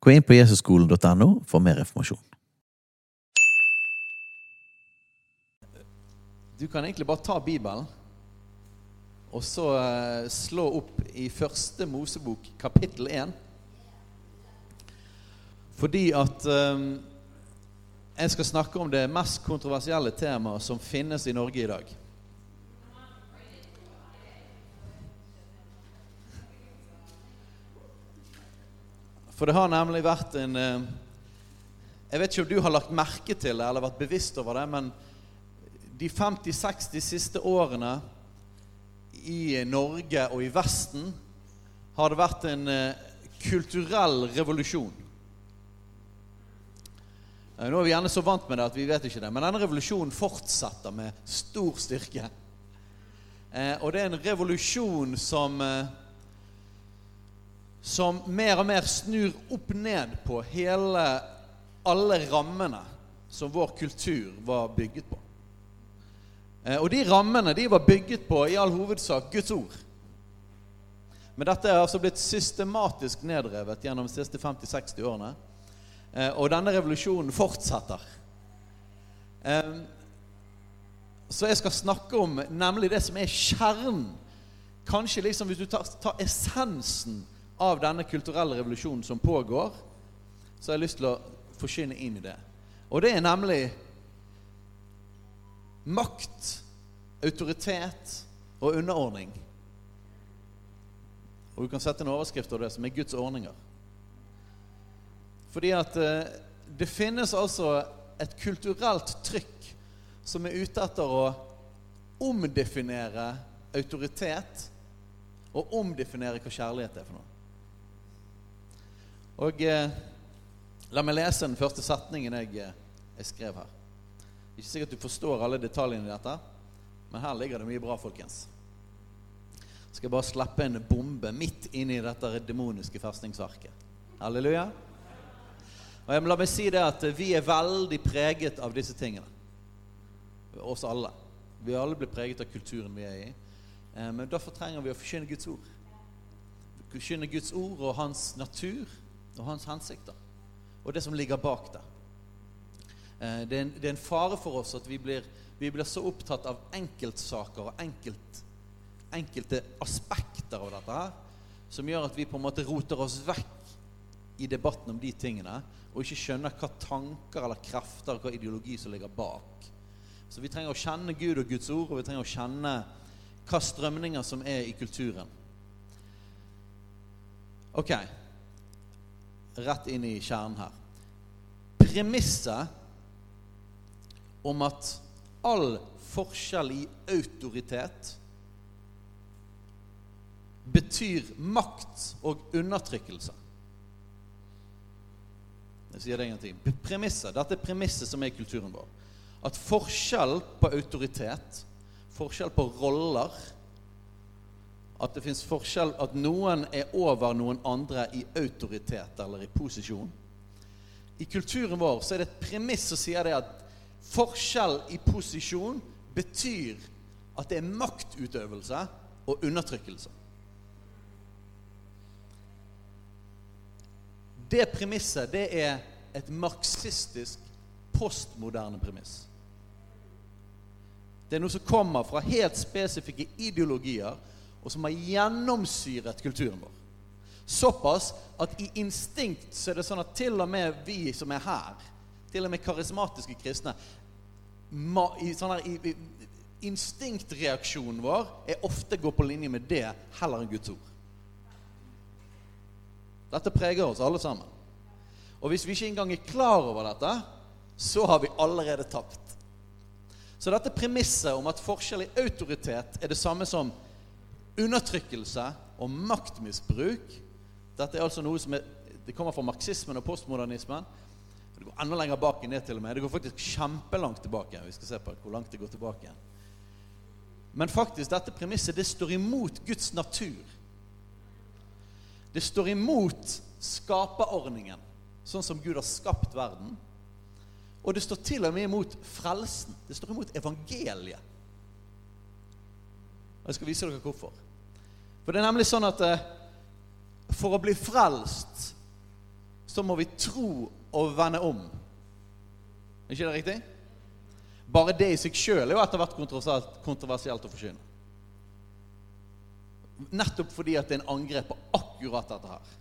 Gå inn på jesusskolen.no for mer informasjon. Du kan egentlig bare ta Bibelen og så eh, slå opp i første Mosebok, kapittel 1. Fordi at um, jeg skal snakke om det mest kontroversielle temaet som finnes i Norge i dag. For det har nemlig vært en eh, Jeg vet ikke om du har lagt merke til det eller vært bevisst over det, men de 50-60 siste årene i Norge og i Vesten har det vært en eh, kulturell revolusjon. Eh, Nå er vi gjerne så vant med det at vi vet ikke det, men denne revolusjonen fortsetter med stor styrke. Og det er en revolusjon som som mer og mer snur opp ned på hele alle rammene som vår kultur var bygget på. Eh, og de rammene de var bygget på i all hovedsak Guds ord. Men dette er altså blitt systematisk nedrevet gjennom de siste 50-60 årene. Eh, og denne revolusjonen fortsetter. Eh, så jeg skal snakke om nemlig det som er kjernen. Kanskje liksom hvis du tar, tar essensen av denne kulturelle revolusjonen som pågår, så har jeg lyst til å forsyne inn i det. Og det er nemlig makt, autoritet og underordning. Og du kan sette en overskrift av det som er Guds ordninger. Fordi at eh, det finnes altså et kulturelt trykk som er ute etter å omdefinere autoritet og omdefinere hva kjærlighet er for noe. Og eh, la meg lese den første setningen jeg, eh, jeg skrev her. Ikke sikkert du forstår alle detaljene i dette, men her ligger det mye bra, folkens. Jeg skal bare slippe en bombe midt inn i dette demoniske festningsarket. Halleluja. Og jeg La meg si det at vi er veldig preget av disse tingene. Oss alle. Vi alle blir preget av kulturen vi er i. Eh, men derfor trenger vi å forkynne Guds ord. Forkynne Guds ord og hans natur og hans hensikter. Og det som ligger bak der. Eh, det er, en, det er en fare for oss at vi blir, vi blir så opptatt av enkeltsaker og enkelt, enkelte aspekter av dette her, som gjør at vi på en måte roter oss vekk i debatten om de tingene, og ikke skjønner hva tanker eller krefter hva ideologi som ligger bak. Så vi trenger å kjenne Gud og Guds ord, og vi trenger å kjenne hva strømninger som er i kulturen. Ok, rett inn i kjernen her. Premisset om at all forskjell i autoritet betyr makt og undertrykkelse. Jeg sier det en gang til. Premisset, Dette er premisset som er kulturen vår. At forskjell på autoritet, forskjell på roller at det fins forskjell, at noen er over noen andre i autoritet eller i posisjon. I kulturen vår så er det et premiss som sier det at forskjell i posisjon betyr at det er maktutøvelse og undertrykkelse. Det premisset det er et marxistisk, postmoderne premiss. Det er noe som kommer fra helt spesifikke ideologier og som har gjennomsyret kulturen vår. Såpass at i instinkt så er det sånn at til og med vi som er her, til og med karismatiske kristne i, sånn her, i, Instinktreaksjonen vår er ofte gå på linje med det heller enn Guds ord. Dette preger oss alle sammen. Og hvis vi ikke engang er klar over dette, så har vi allerede tapt. Så dette premisset om at forskjell i autoritet er det samme som undertrykkelse og maktmisbruk Dette er altså noe som er Det kommer fra marxismen og postmodernismen. Det går enda lenger bak ned til og med. Det går faktisk kjempelangt tilbake. Vi skal se på hvor langt det går tilbake. Men faktisk, dette premisset det står imot Guds natur. Det står imot skaperordningen, sånn som Gud har skapt verden. Og det står til og med imot frelsen. Det står imot evangeliet. Og Jeg skal vise dere hvorfor. For det er nemlig sånn at eh, for å bli frelst så må vi tro og vende om. Er ikke det riktig? Bare det i seg sjøl er jo etter hvert kontroversielt, kontroversielt å forkynne. Nettopp fordi at det er en angrep på akkurat dette her.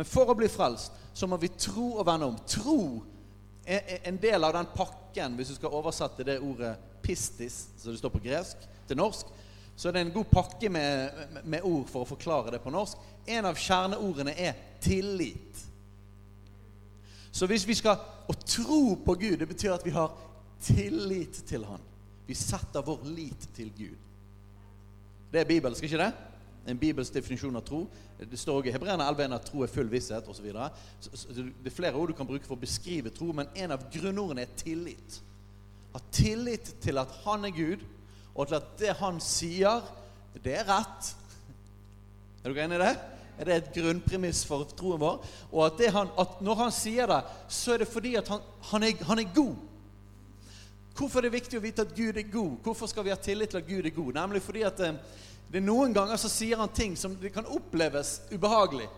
Men for å bli frelst så må vi tro og vende om. Tro er en del av den pakken, hvis du skal oversette det ordet 'pistis', som det står på gresk, til norsk, så er det en god pakke med, med ord for å forklare det på norsk. En av kjerneordene er tillit. Så hvis vi skal Å tro på Gud, det betyr at vi har tillit til Han. Vi setter vår lit til Gud. Det er bibelsk, ikke det? En bibelsk definisjon av tro. Det står også i Hebreerne 11 at tro er full visshet osv. Det er flere ord du kan bruke for å beskrive tro, men en av grunnordene er tillit. Ha tillit til at Han er Gud, og til at det Han sier, det er rett. Er du enig i det? Er det et grunnpremiss for troen vår? Og at, han, at, når han sier det, så er det fordi at han, han, er, han, er, god. Hvorfor er det viktig å vite at Gud er god? Hvorfor skal vi ha tillit til at Gud er god? Nemlig fordi at det, eh, det er noen ganger så sier han ting som det kan oppleves ubehagelig.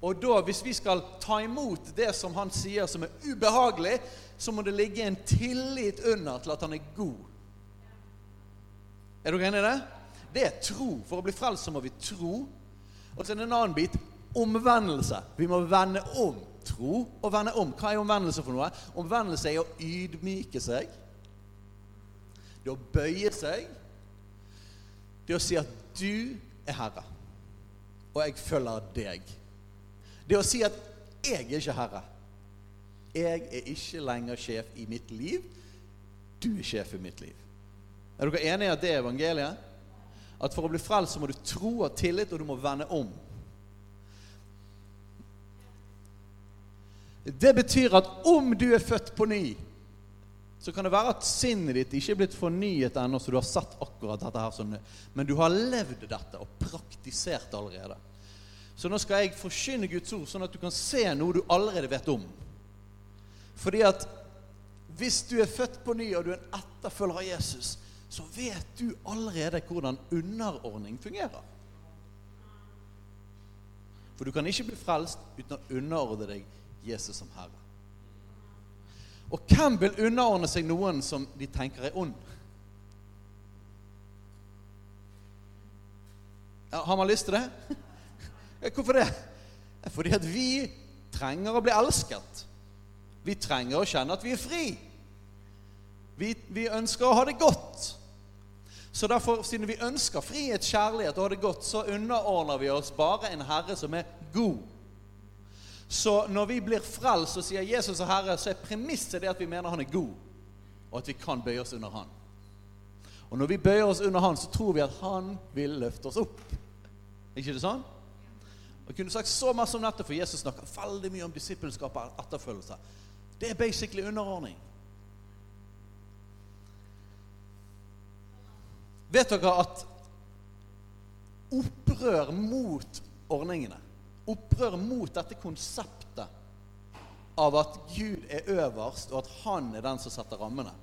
Og da, hvis vi skal ta imot det som han sier som er ubehagelig, så må det ligge en tillit under til at han er god. Er dere enig i det? Det er tro. For å bli frelst så må vi tro. Og så er det en annen bit omvendelse. Vi må vende om. Tro og vende om. Hva er omvendelse for noe? Omvendelse er å ydmyke seg. Det å bøye seg. Det å si at du er herre, og jeg følger deg. Det å si at jeg er ikke herre. Jeg er ikke lenger sjef i mitt liv. Du er sjef i mitt liv. Er dere enige i at det er evangeliet? at for å bli frelst så må du tro og tillit, og du må vende om. Det betyr at om du er født på ny, så kan det være at sinnet ditt ikke er blitt fornyet ennå, så du har satt akkurat dette her sånn, men du har levd dette og praktisert allerede. Så nå skal jeg forkynne Guds ord, sånn at du kan se noe du allerede vet om. Fordi at hvis du er født på ny, og du er en etterfølger av Jesus, så vet du allerede hvordan underordning fungerer. For du kan ikke bli frelst uten å underordne deg Jesus som Herre. Og hvem vil underordne seg noen som de tenker er ond? Ja, har man lyst til det? Hvorfor det? Fordi at vi trenger å bli elsket. Vi trenger å kjenne at vi er fri. Vi, vi ønsker å ha det godt. Så derfor, siden vi ønsker frihet, kjærlighet og ha det godt, så underordner vi oss bare en Herre som er god. Så når vi blir frelst og sier 'Jesus er Herre', så er premisset det at vi mener han er god, og at vi kan bøye oss under han. Og når vi bøyer oss under han, så tror vi at han vil løfte oss opp. ikke det sånn? Jeg kunne sagt så masse om dette, for Jesus snakker veldig mye om disippelskap og etterfølgelse. Det er basically underordning. Vet dere at opprør mot ordningene, opprør mot dette konseptet av at Gud er øverst, og at han er den som setter rammene,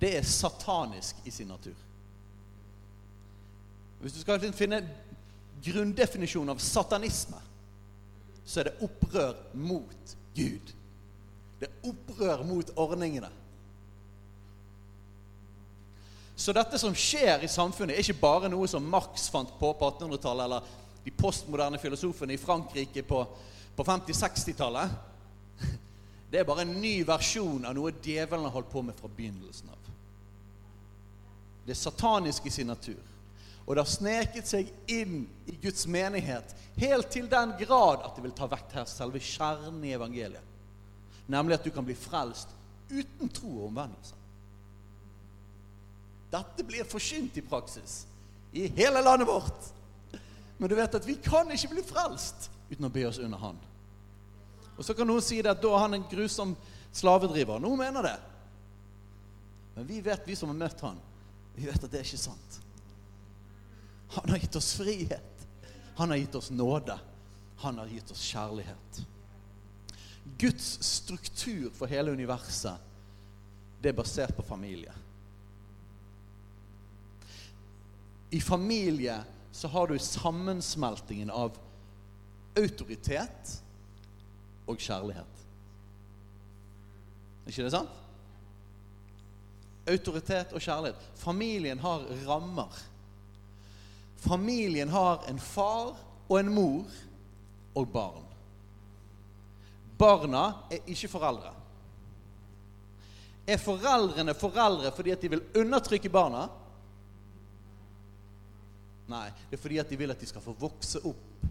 det er satanisk i sin natur. Hvis du skal finne grunndefinisjonen av satanisme, så er det opprør mot Gud. Det er opprør mot ordningene. Så dette som skjer i samfunnet, er ikke bare noe som Marx fant på på 1800-tallet, eller de postmoderne filosofene i Frankrike på, på 50-60-tallet. Det er bare en ny versjon av noe djevelen har holdt på med fra begynnelsen av. Det er satanisk i sin natur. Og det har sneket seg inn i Guds menighet helt til den grad at det vil ta vekk her selve kjernen i evangeliet. Nemlig at du kan bli frelst uten tro og omvendelse. Dette blir forkynt i praksis i hele landet vårt. Men du vet at vi kan ikke bli frelst uten å be oss under han. Og Så kan noen si det at da er han en grusom slavedriver. Noen mener det. Men vi vet, vi som har møtt han, vi vet at det er ikke sant. Han har gitt oss frihet. Han har gitt oss nåde. Han har gitt oss kjærlighet. Guds struktur for hele universet, det er basert på familie. I familie så har du sammensmeltingen av autoritet og kjærlighet. Er ikke det sant? Autoritet og kjærlighet. Familien har rammer. Familien har en far og en mor og barn. Barna er ikke foreldre. Er foreldrene foreldre fordi at de vil undertrykke barna? Nei, det er fordi at de vil at de skal få vokse opp.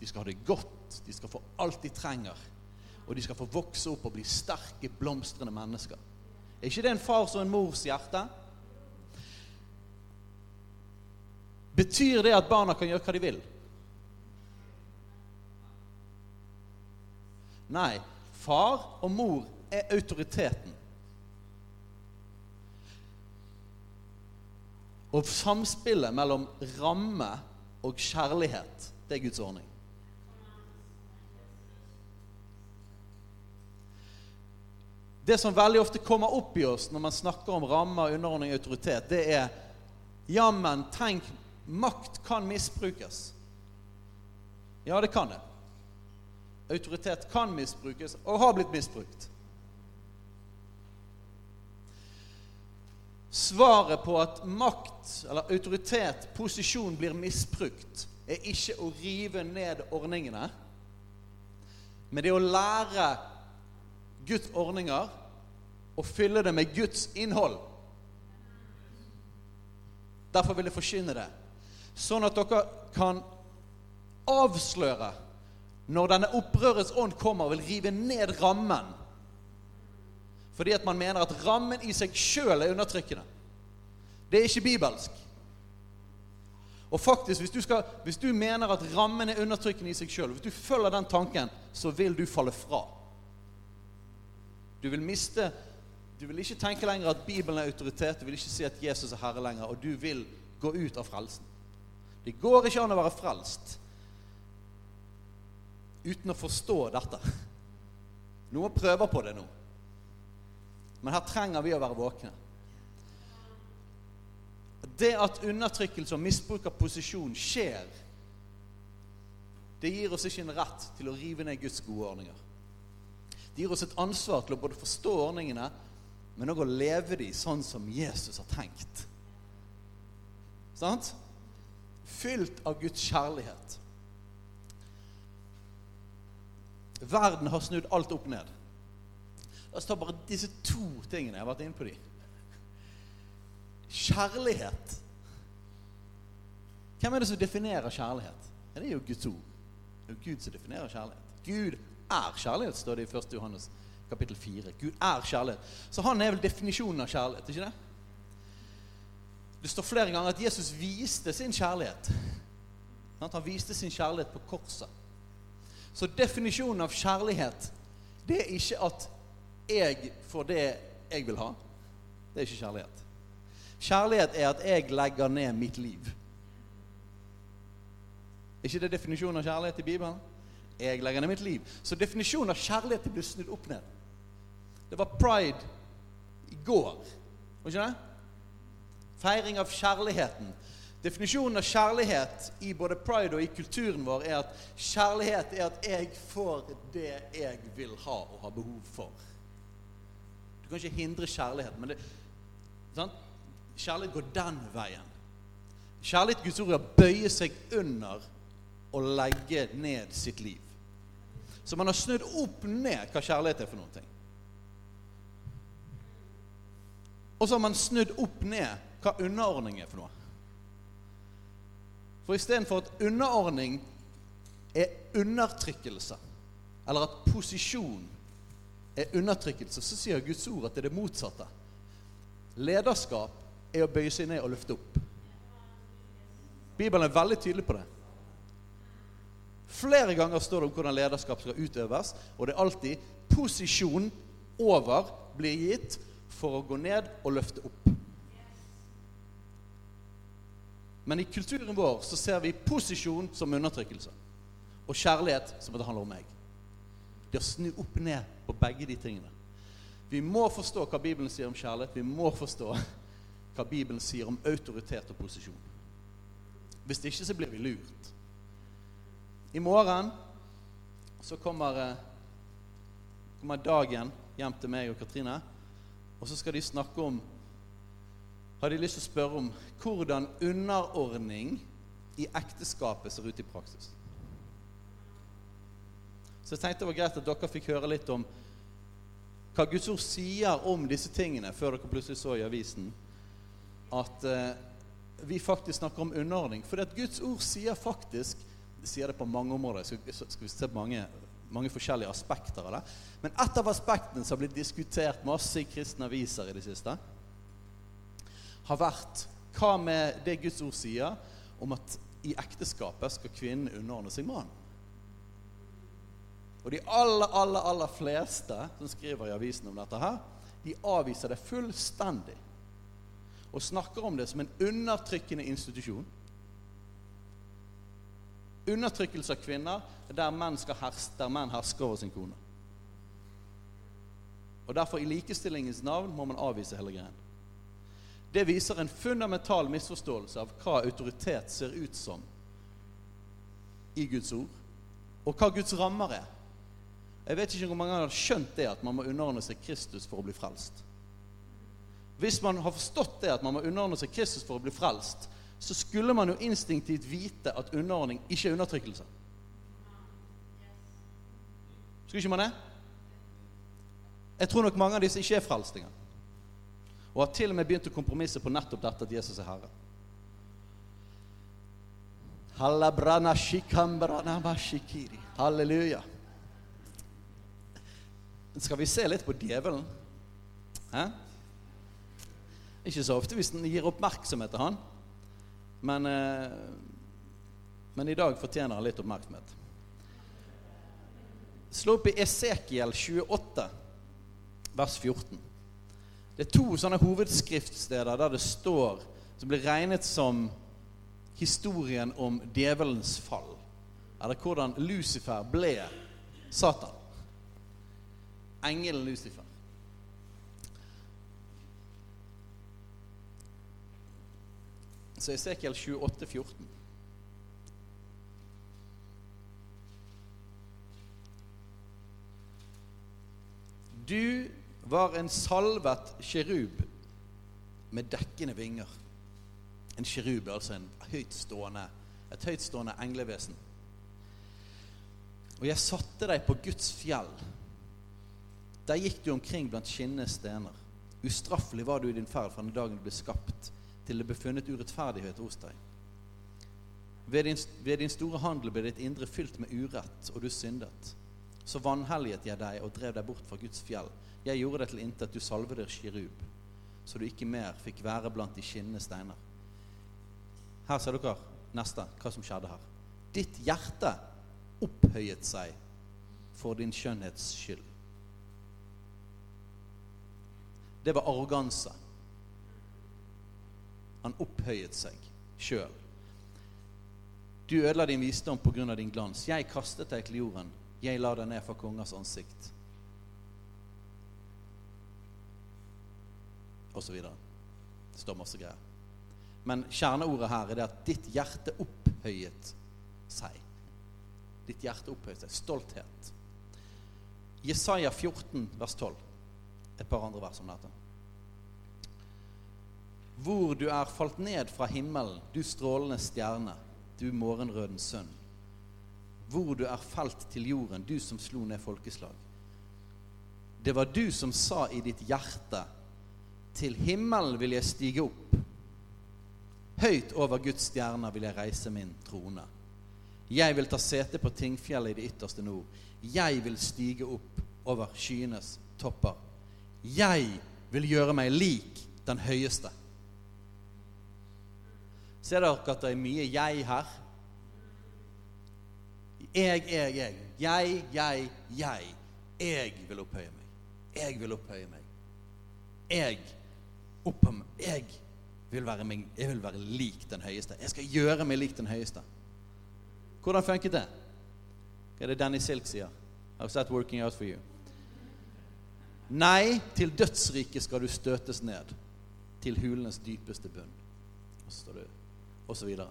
De skal ha det godt, de skal få alt de trenger. Og de skal få vokse opp og bli sterke, blomstrende mennesker. Er ikke det en fars og en mors hjerte? Betyr det at barna kan gjøre hva de vil? Nei, far og mor er autoriteten. Og samspillet mellom ramme og kjærlighet, det er Guds ordning. Det som veldig ofte kommer opp i oss når man snakker om rammer, underordning og autoritet, det er Jammen, tenk, makt kan misbrukes. Ja, det kan det. Autoritet kan misbrukes, og har blitt misbrukt. Svaret på at makt, eller autoritet, posisjon, blir misbrukt, er ikke å rive ned ordningene, men det er å lære Guds ordninger og fylle det med Guds innhold. Derfor vil jeg forkynne det. Sånn at dere kan avsløre når denne opprørets ånd kommer og vil rive ned rammen. Fordi at man mener at rammen i seg sjøl er undertrykkende. Det er ikke bibelsk. Og faktisk, hvis du, skal, hvis du mener at rammen er undertrykkende i seg sjøl, hvis du følger den tanken, så vil du falle fra. Du vil miste Du vil ikke tenke lenger at Bibelen er autoritet, du vil ikke si at Jesus er herre lenger, og du vil gå ut av frelsen. Det går ikke an å være frelst uten å forstå dette. Noen prøver på det nå. Men her trenger vi å være våkne. Det at undertrykkelse og misbruk av posisjon skjer, det gir oss ikke en rett til å rive ned Guds gode ordninger. Det gir oss et ansvar til å både forstå ordningene, men òg å leve dem sånn som Jesus har tenkt. Sant? Fylt av Guds kjærlighet. Verden har snudd alt opp ned. La oss ta bare disse to tingene. Jeg har vært inne på de. Kjærlighet. Hvem er det som definerer kjærlighet? Det er jo Guds ord. Det er jo Gud som definerer kjærlighet. Gud er kjærlighet, står det i 1. Johannes kapittel 4. Gud er kjærlighet. Så han er vel definisjonen av kjærlighet, ikke det? Det står flere ganger at Jesus viste sin kjærlighet. Han viste sin kjærlighet på korset. Så definisjonen av kjærlighet, det er ikke at jeg får det jeg vil ha. Det er ikke kjærlighet. Kjærlighet er at jeg legger ned mitt liv. Er ikke det definisjonen av kjærlighet i Bibelen? Jeg legger ned mitt liv. Så definisjonen av kjærlighet blir snudd opp ned. Det var pride i går. Var ikke det? Feiring av kjærligheten. Definisjonen av kjærlighet i både pride og i kulturen vår er at kjærlighet er at jeg får det jeg vil ha og har behov for. Kan ikke hindre kjærlighet, men det, sant? kjærlighet går den veien. Kjærlighet Guds ord er å bøye seg under og legge ned sitt liv. Så man har snudd opp ned hva kjærlighet er for noen ting. Og så har man snudd opp ned hva underordning er for noe. For istedenfor at underordning er undertrykkelse, eller at posisjon er undertrykkelse, så sier Guds ord at det er det motsatte. Lederskap er å bøye seg ned og løfte opp. Bibelen er veldig tydelig på det. Flere ganger står det om hvordan lederskap skal utøves, og det er alltid posisjon over blir gitt for å gå ned og løfte opp. Men i kulturen vår så ser vi posisjon som undertrykkelse. Og kjærlighet som at det handler om meg. Å snu opp ned på begge de tingene. Vi må forstå hva Bibelen sier om kjærlighet. Vi må forstå hva Bibelen sier om autoritet og posisjon. Hvis det ikke, så blir vi lurt. I morgen så kommer, eh, kommer dagen hjem til meg og Katrine. Og så skal de snakke om Har de lyst til å spørre om hvordan underordning i ekteskapet ser ut i praksis. Så jeg tenkte det var greit at dere fikk høre litt om hva Guds ord sier om disse tingene, før dere plutselig så i avisen at eh, vi faktisk snakker om underordning. For Guds ord sier faktisk sier det på mange områder. Skal, skal vi se mange, mange, forskjellige aspekter av det. Men et av aspektene som har blitt diskutert masse i kristne aviser i det siste, har vært hva med det Guds ord sier om at i ekteskapet skal kvinnen underordne seg mannen? Og de aller, aller, aller fleste som skriver i avisen om dette her, de avviser det fullstendig. Og snakker om det som en undertrykkende institusjon. Undertrykkelse av kvinner der menn, skal herske, der menn hersker over sin kone. Og Derfor, i likestillingens navn, må man avvise hele greien. Det viser en fundamental misforståelse av hva autoritet ser ut som i Guds ord, og hva Guds rammer er. Jeg vet ikke hvor mange har skjønt det at man må underordne seg Kristus for å bli frelst. Hvis man har forstått det at man må underordne seg Kristus for å bli frelst, så skulle man jo instinktivt vite at underordning ikke er undertrykkelse. Skulle ikke man det? Jeg tror nok mange av disse ikke er frelst engang. Og har til og med begynt å kompromisse på nettopp dette at Jesus er Herre. Halleluja. Skal vi se litt på djevelen? Hæ? Ikke så ofte hvis den gir oppmerksomhet til han. Men, eh, men i dag fortjener han litt oppmerksomhet. Slå opp i Esekiel 28, vers 14. Det er to sånne hovedskriftsteder der det står som blir regnet som historien om djevelens fall. Eller hvordan Lucifer ble Satan. Engelen Lucifer. Så Esekiel 28, 14. Du var en salvet kjerub med dekkende vinger. En kjerub er altså en høytstående, et høytstående englevesen. Og jeg satte deg på Guds fjell. Der gikk du omkring blant skinnende stener. Ustraffelig var du i din ferd fra den dagen du ble skapt, til det ble funnet urettferdighet hos deg. Ved din, ved din store handel ble ditt indre fylt med urett, og du syndet. Så vanhelliget jeg deg og drev deg bort fra Guds fjell jeg gjorde deg til intet, du salvede kirub, så du ikke mer fikk være blant de skinnende steiner. Her ser dere neste, hva som skjedde her. Ditt hjerte opphøyet seg for din skjønnhets skyld. Det var arroganse. Han opphøyet seg sjøl. Du ødela din visdom pga. din glans. Jeg kastet deg til jorden. Jeg la deg ned fra kongers ansikt. Og så videre. Det står masse greier. Men kjerneordet her er det at ditt hjerte opphøyet seg. Ditt hjerte opphøyet seg. Stolthet. Jesaja 14, vers 12. Et par andre vers om dette. Hvor du er falt ned fra himmelen, du strålende stjerne, du morgenrødens sønn. Hvor du er felt til jorden, du som slo ned folkeslag. Det var du som sa i ditt hjerte til himmelen vil jeg stige opp. Høyt over Guds stjerner vil jeg reise min trone. Jeg vil ta sete på tingfjellet i det ytterste nord. Jeg vil stige opp over skyenes topper. Jeg vil gjøre meg lik den høyeste. Ser dere at det er mye 'jeg' her? Jeg, jeg, jeg. Jeg, jeg, jeg. Jeg vil opphøye meg. Jeg vil opphøye meg. Jeg opphøye meg. Jeg vil være, meg, jeg vil være lik den høyeste. Jeg skal gjøre meg lik den høyeste. Hvordan funket det? Hva er det Danny Silk sier? I've set working out for you? Nei, til dødsriket skal du støtes ned. Til hulenes dypeste bunn. Og så står det og så videre.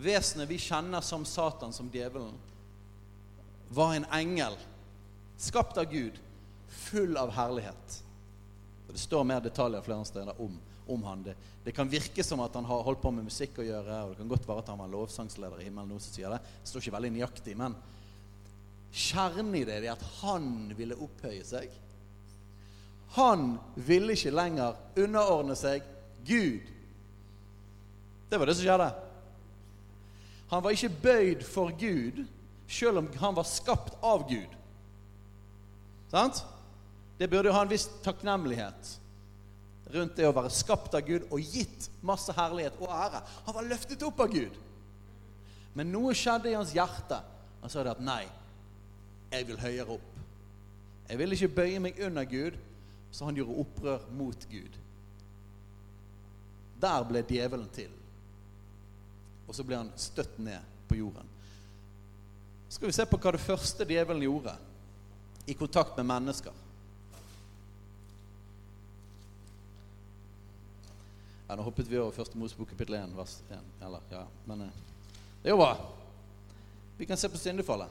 Vesenet vi kjenner som Satan, som djevelen, var en engel skapt av Gud, full av herlighet. Det står mer detaljer flere steder om, om han. Det, det, kan virke som at han har holdt på med musikk å gjøre, og det kan godt være at han var lovsangsleder i himmelen. noen som sier Det Det står ikke veldig nøyaktig, men kjernen i det er at han ville opphøye seg. Han ville ikke lenger underordne seg Gud. Det var det som skjedde. Han var ikke bøyd for Gud, selv om han var skapt av Gud. Sant? Det burde jo ha en viss takknemlighet rundt det å være skapt av Gud og gitt masse herlighet og ære. Han var løftet opp av Gud. Men noe skjedde i hans hjerte. Han sa det at nei, jeg vil høyere opp. Jeg vil ikke bøye meg under Gud, så han gjorde opprør mot Gud. Der ble djevelen til. Og så ble han støtt ned på jorden. Så skal vi se på hva det første djevelen gjorde i kontakt med mennesker. Ja, nå hoppet vi over første Mosebok kapittel 1, vers 1. Eller, ja, men eh, det er jo bra. Vi kan se på syndefallet.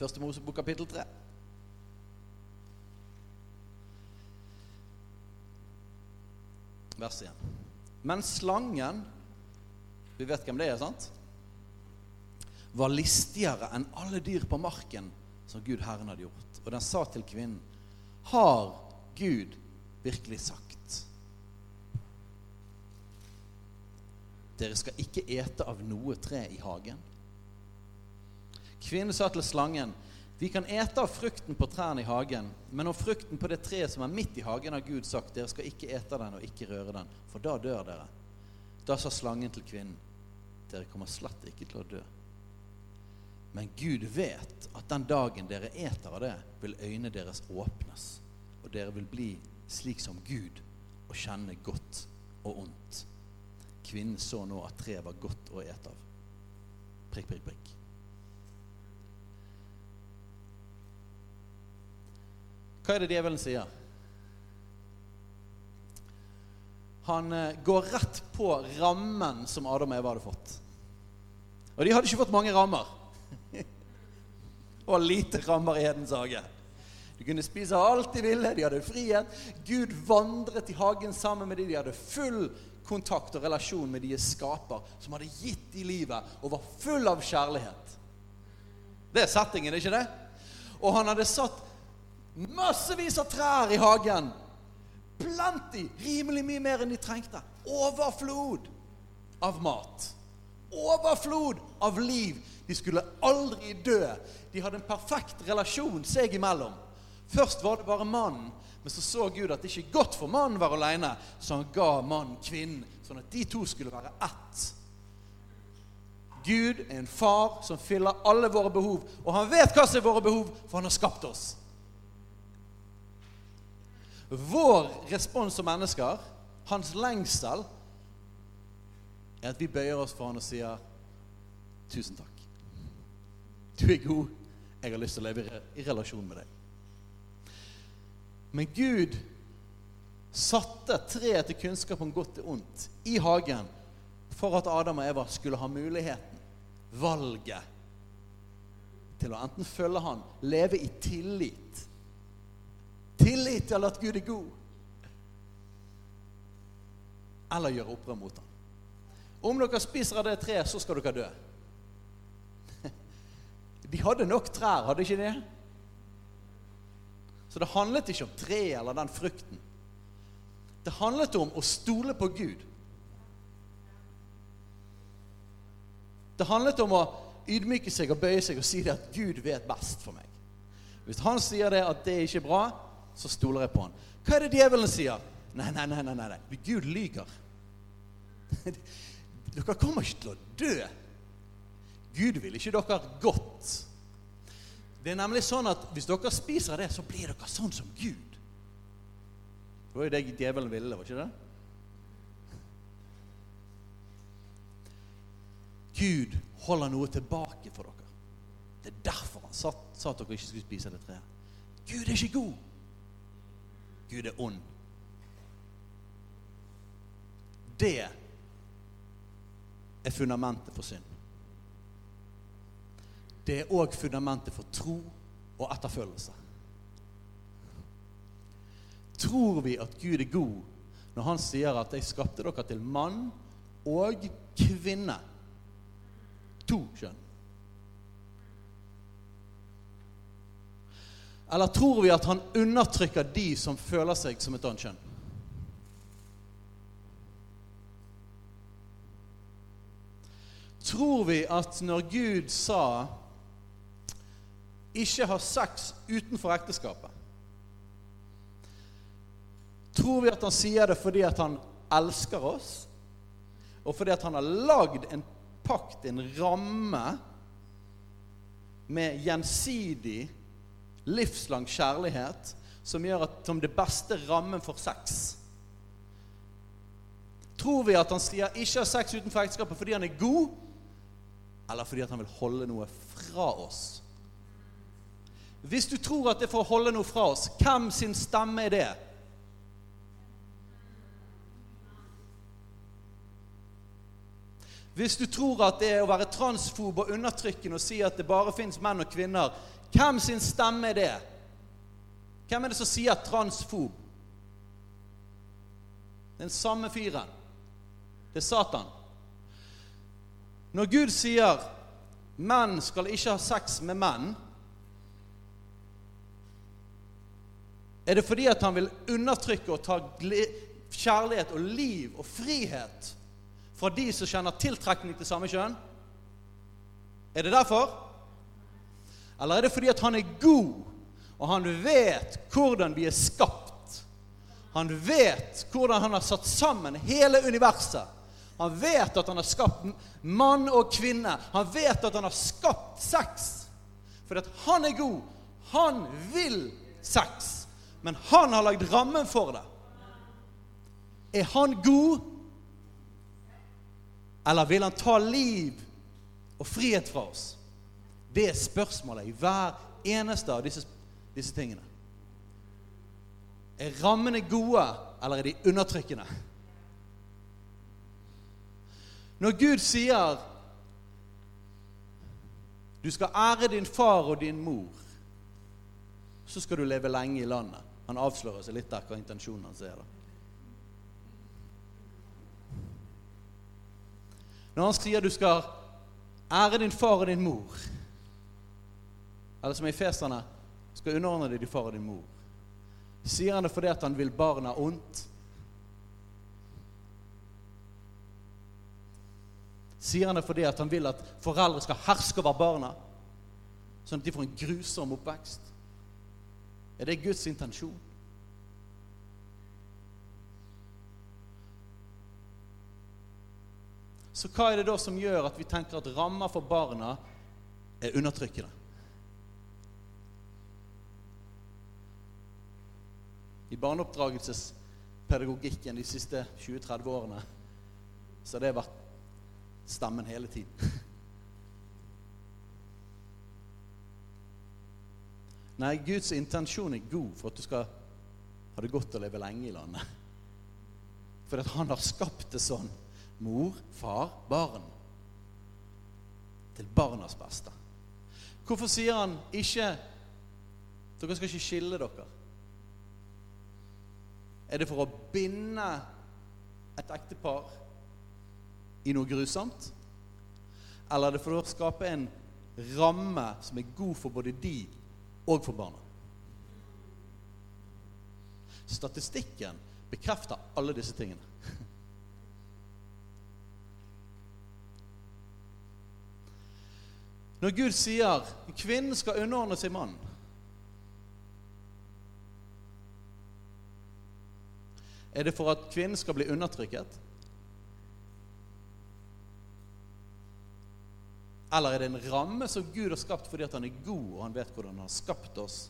Første Mosebok kapittel 3. Vers 1. Men slangen Vi vet hvem det er, sant? Var listigere enn alle dyr på marken som Gud Herren hadde gjort. Og den sa til kvinnen, har Gud virkelig sagt? Dere skal ikke ete av noe tre i hagen. Kvinnen sa til slangen, vi kan ete av frukten på trærne i hagen, men om frukten på det treet som er midt i hagen, har Gud sagt, dere skal ikke ete den og ikke røre den, for da dør dere. Da sa slangen til kvinnen, dere kommer slett ikke til å dø. Men Gud vet at den dagen dere eter av det, vil øynene deres åpnes, og dere vil bli slik som Gud og kjenne godt og ondt. Kvinnen så nå at treet var godt å ete av. Prikk, prikk, prikk. Hva er det djevelen sier? Han eh, går rett på rammen som Adam og Eva hadde fått. Og de hadde ikke fått mange rammer. og lite rammer i Edens hage. De kunne spise alt de ville, de hadde frihet. Gud vandret i hagen sammen med dem. De hadde full kontakt og relasjon med deres skaper, som hadde gitt dem livet og var full av kjærlighet. Det er settingen, ikke det? Og han hadde satt Massevis av trær i hagen. Plant de Rimelig mye mer enn de trengte. Overflod av mat. Overflod av liv. De skulle aldri dø. De hadde en perfekt relasjon seg imellom. Først var det bare mannen, men så så Gud at det ikke er godt for mannen var alene, så han ga mannen kvinnen, sånn at de to skulle være ett. Gud er en far som fyller alle våre behov, og han vet hva som er våre behov, for han har skapt oss. Vår respons som mennesker, hans lengsel, er at vi bøyer oss for han og sier tusen takk. Du er god. Jeg har lyst til å leve i relasjon med deg. Men Gud satte treet til kunnskap om godt og ondt i hagen for at Adam og Eva skulle ha muligheten, valget, til å enten følge han, leve i tillit Tillit til at Gud er god. Eller gjøre opprør mot ham. Om dere spiser av det treet, så skal dere dø. De hadde nok trær, hadde ikke de? Så det handlet ikke om treet eller den frukten. Det handlet om å stole på Gud. Det handlet om å ydmyke seg og bøye seg og si det at Gud vet best for meg. Hvis han sier det at det ikke er bra, så stoler jeg på han. Hva er det djevelen sier? Nei, nei, nei, nei, nei. Gud lyger. Dere kommer ikke til å dø. Gud vil ikke dere godt. Det er nemlig sånn at hvis dere spiser det, så blir dere sånn som Gud. Det var jo det djevelen ville, var ikke det? Gud holder noe tilbake for dere. Det er derfor han sa, at dere ikke skulle spise det treet. Gud er ikke god. Gud er ond. Det er fundamentet for synd. Det er òg fundamentet for tro og etterfølgelse. Tror vi at Gud er god når han sier at 'jeg skapte dere til mann og kvinne'? To kjønn. Eller tror vi at han undertrykker de som føler seg som et annet kjønn? Tror vi at når Gud sa 'ikke ha sex utenfor ekteskapet', tror vi at han sier det fordi at han elsker oss, og fordi at han har lagd en pakt, en ramme, med gjensidig, livslang kjærlighet som gjør at som det beste rammen for sex. Tror vi at han sier 'ikke ha sex utenfor ekteskapet' fordi han er god, eller fordi han vil holde noe fra oss? Hvis du tror at det er for å holde noe fra oss, hvem sin stemme er det? Hvis du tror at det er å være transfob og undertrykkende og si at det bare fins menn og kvinner, hvem sin stemme er det? Hvem er det som sier transfob? Den samme fyren. Det er Satan. Når Gud sier 'menn skal ikke ha sex med menn', er det fordi at han vil undertrykke og ta kjærlighet og liv og frihet fra de som kjenner tiltrekning til samme kjønn? Er det derfor? Eller er det fordi at han er god, og han vet hvordan vi er skapt? Han vet hvordan han har satt sammen hele universet. Han vet at han har skapt mann og kvinne. Han vet at han har skapt sex. Fordi at han er god. Han vil sex. Men han har lagd rammen for det. Er han god, eller vil han ta liv og frihet fra oss? Det er spørsmålet i hver eneste av disse, disse tingene. Er rammene gode, eller er de undertrykkende? Når Gud sier du skal ære din far og din mor, så skal du leve lenge i landet. Han avslører seg litt der hva intensjonen hans er. Når han sier du skal ære din far og din mor, eller som i festerne skal underordne deg din far og din mor, sier han det fordi at han vil barna ondt? Sier han det fordi at han vil at foreldre skal herske over barna, sånn at de får en grusom oppvekst? Er det Guds intensjon? Så hva er det da som gjør at vi tenker at rammer for barna er undertrykkende? I barneoppdragelsespedagogikken de siste 20-30 årene så har det vært stemmen hele tiden. Nei, Guds intensjon er god for at du skal ha det godt å leve lenge i landet. For at han har skapt det sånn. Mor, far, barn. Til barnas beste. Hvorfor sier han ikke Dere skal ikke skille dere. Er det for å binde et ektepar i noe grusomt? Eller er det for å skape en ramme som er god for både de og for barna? Statistikken bekrefter alle disse tingene. Når Gud sier kvinnen skal underordne seg mannen Er det for at kvinnen skal bli undertrykket? Eller er det en ramme som Gud har skapt fordi han er god, og han vet hvordan han har skapt oss?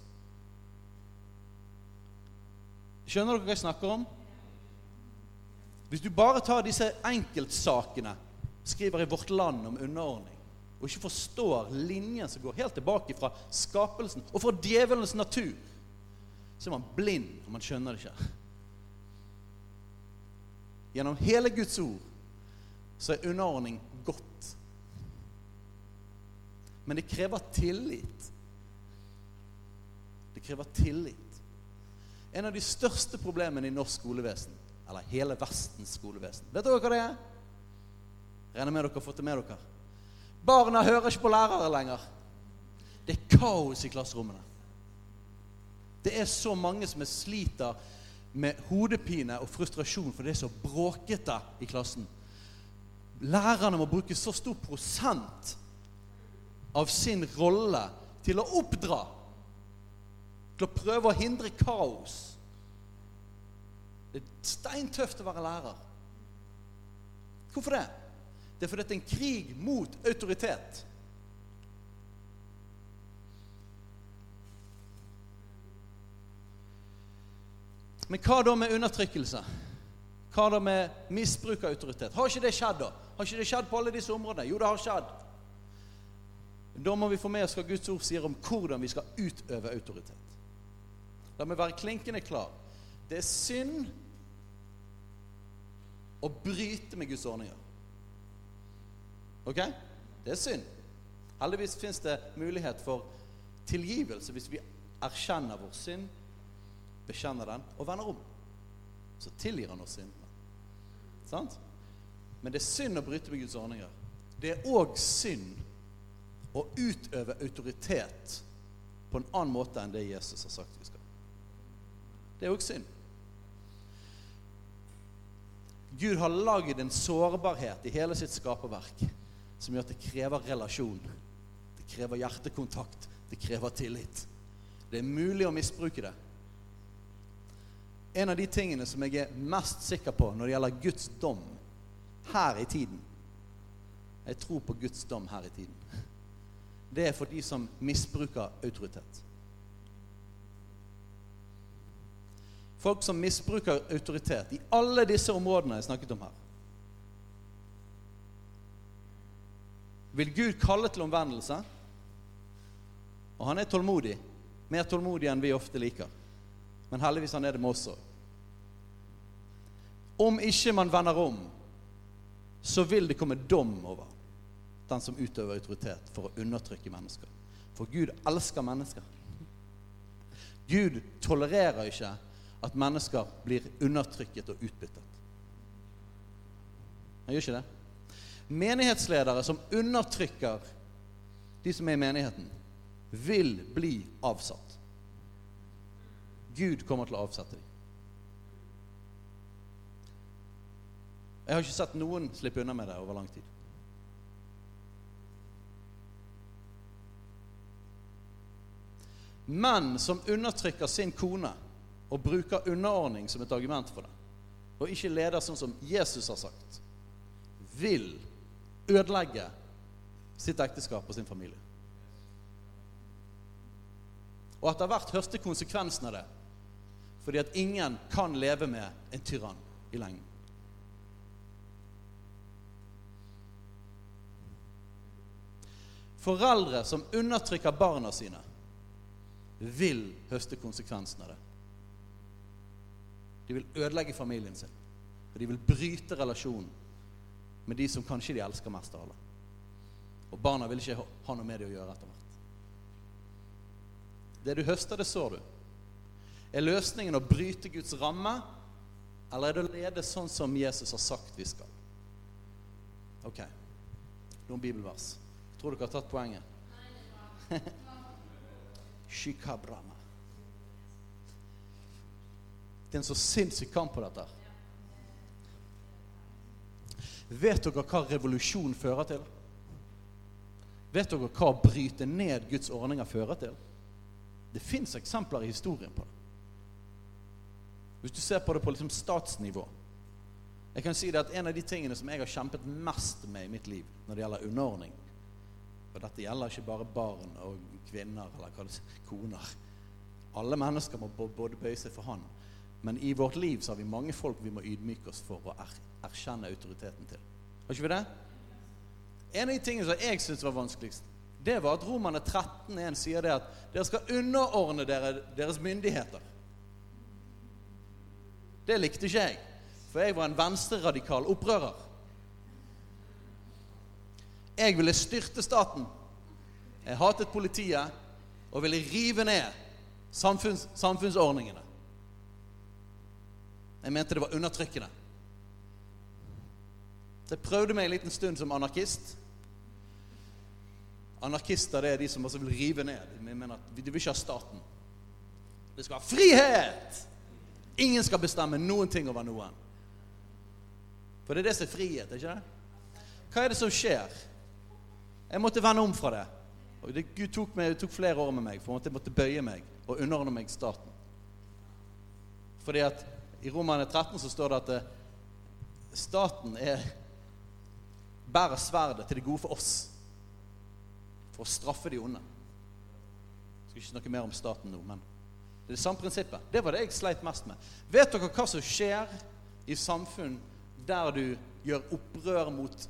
Skjønner dere hva jeg snakker om? Hvis du bare tar disse enkeltsakene, skriver i Vårt Land om underordning, og ikke forstår linjen som går helt tilbake fra skapelsen og fra djevelens natur, så er man blind, og man skjønner det ikke. Gjennom hele Guds ord så er underordning godt. Men det krever tillit. Det krever tillit. En av de største problemene i norsk skolevesen, eller hele Vestens skolevesen Vet dere hva det er? Regner med dere har fått det med dere. Barna hører ikke på lærere lenger. Det er kaos i klasserommene. Det er så mange som sliter med hodepine og frustrasjon for det er så bråkete i klassen. Lærerne må bruke så stor prosent av sin rolle til å oppdra. Til å prøve å hindre kaos. Det er steintøft å være lærer. Hvorfor det? Det er fordi det er en krig mot autoritet. Men hva da med undertrykkelse? Hva da med misbruk av autoritet? Har ikke det skjedd, da? Har ikke det skjedd på alle disse områdene? Jo, det har skjedd. Da må vi få med oss hva Guds ord sier om hvordan vi skal utøve autoritet. La meg være klinkende klar. Det er synd å bryte med Guds ordninger. Ok? Det er synd. Heldigvis fins det mulighet for tilgivelse hvis vi erkjenner vår synd bekjenner den og vender om, så tilgir han oss syndene. Sant? Men det er synd å bryte med Guds ordninger. Det er òg synd å utøve autoritet på en annen måte enn det Jesus har sagt vi skal. Det er òg synd. Gud har lagd en sårbarhet i hele sitt skaperverk som gjør at det krever relasjon. Det krever hjertekontakt. Det krever tillit. Det er mulig å misbruke det. En av de tingene som jeg er mest sikker på når det gjelder Guds dom her i tiden Jeg tror på Guds dom her i tiden. Det er for de som misbruker autoritet. Folk som misbruker autoritet i alle disse områdene jeg snakket om her. Vil Gud kalle til omvendelse? Og han er tålmodig. Mer tålmodig enn vi ofte liker. Men heldigvis han er det med oss òg. Om ikke man vender om, så vil det komme dom over den som utøver autoritet for å undertrykke mennesker. For Gud elsker mennesker. Gud tolererer ikke at mennesker blir undertrykket og utbyttet. Han gjør ikke det. Menighetsledere som undertrykker de som er i menigheten, vil bli avsatt. Gud kommer til å avsette dem. Jeg har ikke sett noen slippe unna med det over lang tid. Menn som undertrykker sin kone og bruker underordning som et argument for det, og ikke leder sånn som Jesus har sagt, vil ødelegge sitt ekteskap og sin familie. Og etter hvert høste konsekvensen av det fordi at ingen kan leve med en tyrann i lengden. Foreldre som undertrykker barna sine, vil høste konsekvensen av det. De vil ødelegge familien sin. Og de vil bryte relasjonen med de som kanskje de elsker mest av alle. Og barna vil ikke ha noe med det å gjøre etter hvert. Det du høster, det sår du. Er løsningen å bryte Guds ramme, eller er det å lede sånn som Jesus har sagt vi skal? Ok, noen bibelvers. Tror dere har tatt poenget? Shikabrama. Det er en så sinnssyk kamp på dette. Vet dere hva revolusjon fører til? Vet dere hva å bryte ned Guds ordninger fører til? Det fins eksempler i historien på det. Hvis du ser på det på liksom statsnivå Jeg kan si det at En av de tingene som jeg har kjempet mest med i mitt liv når det gjelder underordning, Og dette gjelder ikke bare barn og kvinner eller hva det er, koner. Alle mennesker må både bøye seg for Han. Men i vårt liv så har vi mange folk vi må ydmyke oss for å er, erkjenne autoriteten til. Har ikke vi det? En av de tingene som jeg syntes var vanskeligst, det var at Romerne 13,1 sier det at dere skal underordne dere deres myndigheter. Det likte ikke jeg, for jeg var en venstreradikal opprører. Jeg ville styrte staten. Jeg hatet politiet og ville rive ned samfunns, samfunnsordningene. Jeg mente det var undertrykkende. Jeg prøvde meg en liten stund som anarkist. Anarkister det er de som også vil rive ned. De mener at de vil ikke ha staten. Det skal ha frihet! Ingen skal bestemme noen ting over noen. For det er det som er frihet, ikke det? Hva er det som skjer? Jeg måtte vende om fra det. Og det, Gud tok, meg, tok, flere år med meg for jeg måtte bøye meg og underordne meg staten. Fordi at i Romerne 13 så står det at eh, staten er, bærer sverdet til det gode for oss. For å straffe de onde. Jeg skal ikke snakke mer om staten nå, men det er det samme prinsippet. Det var det jeg sleit mest med. Vet dere hva som skjer i samfunn der du gjør opprør mot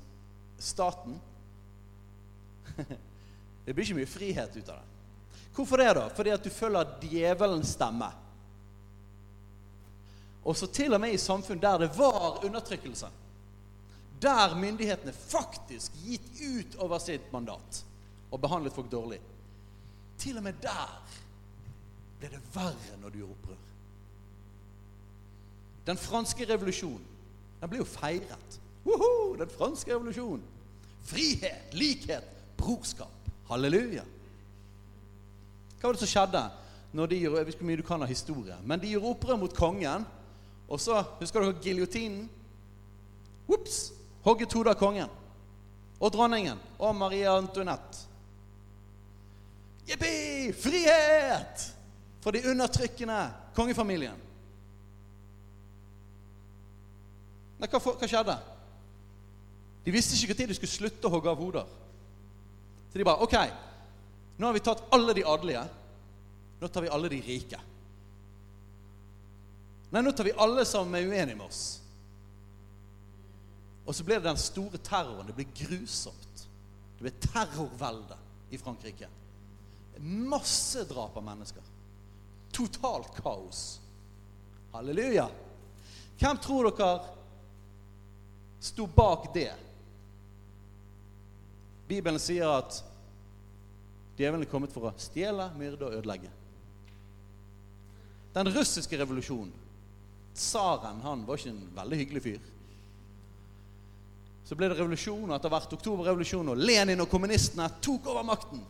staten? Det blir ikke mye frihet ut av det. Hvorfor det, da? Fordi at du følger djevelens stemme. Og så til og med i samfunn der det var undertrykkelse. Der myndighetene faktisk gitt ut over sitt mandat og behandlet folk dårlig. Til og med der ble det verre når du gjorde opprør. Den franske revolusjonen den ble jo feiret. Woho, den franske revolusjonen. Frihet, likhet, brorskap. Halleluja. Hva var det som skjedde når de gjorde, Jeg vet ikke hvor mye du kan av historie, men de gjorde opprør mot kongen. Og så Husker dere giljotinen? Ops! Hogget hodet av kongen. Og dronningen. Og Maria Antoinette. Jippi! Frihet! For de undertrykkende kongefamilien. Men hva, hva, skjedde? De visste ikke når de skulle slutte å hogge av hoder. Så de bare OK, nå har vi tatt alle de adelige. Nå tar vi alle de rike. Nei, nå tar vi alle som er uenige med oss. Og så ble det den store terroren. Det ble grusomt. Det ble terrorvelde i Frankrike. Massedrap av mennesker. Totalt kaos. Halleluja. Hvem tror dere sto bak det? Bibelen sier at djevelen er kommet for å stjele, myrde og ødelegge. Den russiske revolusjonen Tsaren han var ikke en veldig hyggelig fyr. Så ble det revolusjon, og etter hvert oktoberrevolusjon, og Lenin og kommunistene tok over makten.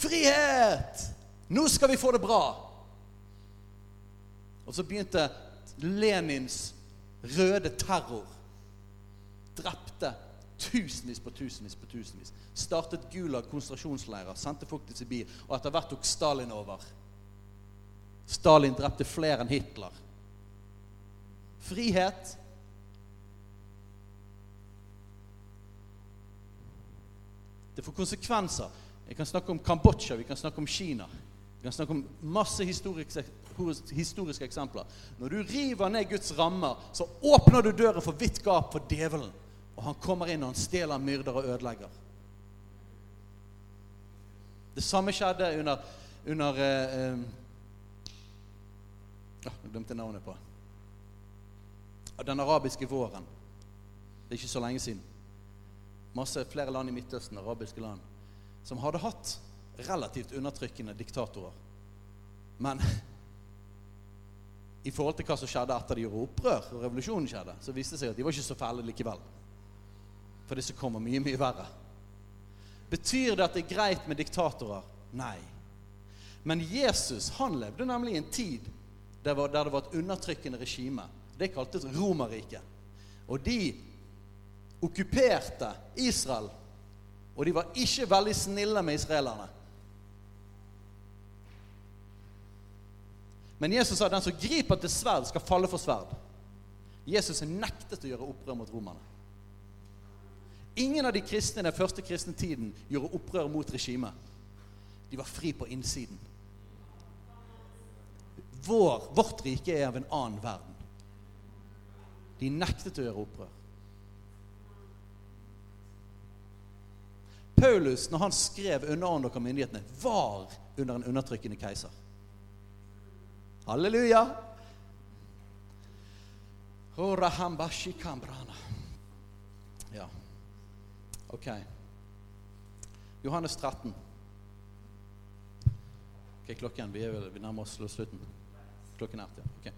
Frihet! Nå skal vi få det bra! Og så begynte Lenins røde terror. Drepte tusenvis på tusenvis på tusenvis. Startet Gulag konsentrasjonsleirer, sendte folk til Sibir, og etter hvert tok Stalin over. Stalin drepte flere enn Hitler. Frihet Det får konsekvenser. Jeg kan snakke om Kambodsja, vi kan snakke om Kina. Vi kan snakke om masse historiske, historiske, eksempler. Når du river ned Guds rammer, så åpner du døren for vidt gap for djevelen. Og han kommer inn og han stjeler, myrder og ødelegger. Det samme skjedde under, under eh, eh, Jeg glemte navnet på Den arabiske våren. Det er ikke så lenge siden. Masse flere land i Midtøsten, arabiske land, som hadde hatt relativt undertrykkende diktatorer. Men i forhold til hva som skjedde etter de gjorde opprør, og revolusjonen skjedde, så viste det seg at de var ikke så fæle likevel. For det som kommer, mye, mye verre. Betyr det at det er greit med diktatorer? Nei. Men Jesus han levde nemlig i en tid der, var, der det var et undertrykkende regime. Det kaltes Romerriket. Og de okkuperte Israel. Og de var ikke veldig snille med israelerne. Men Jesus sa at den som griper til sverd, skal falle for sverd. Jesus nektet å gjøre opprør mot romerne. Ingen av de kristne i den første kristne tiden gjorde opprør mot regimet. De var fri på innsiden. Vår, vårt rike er av en annen verden. De nektet å gjøre opprør. Paulus, når han skrev 'underordne dere myndighetene', var under en undertrykkende keiser. Halleluja! Ja. Ok. Johannes 13. Ok, klokken. Vi, er vel, vi nærmer oss slutten. Klokken er til. Ok.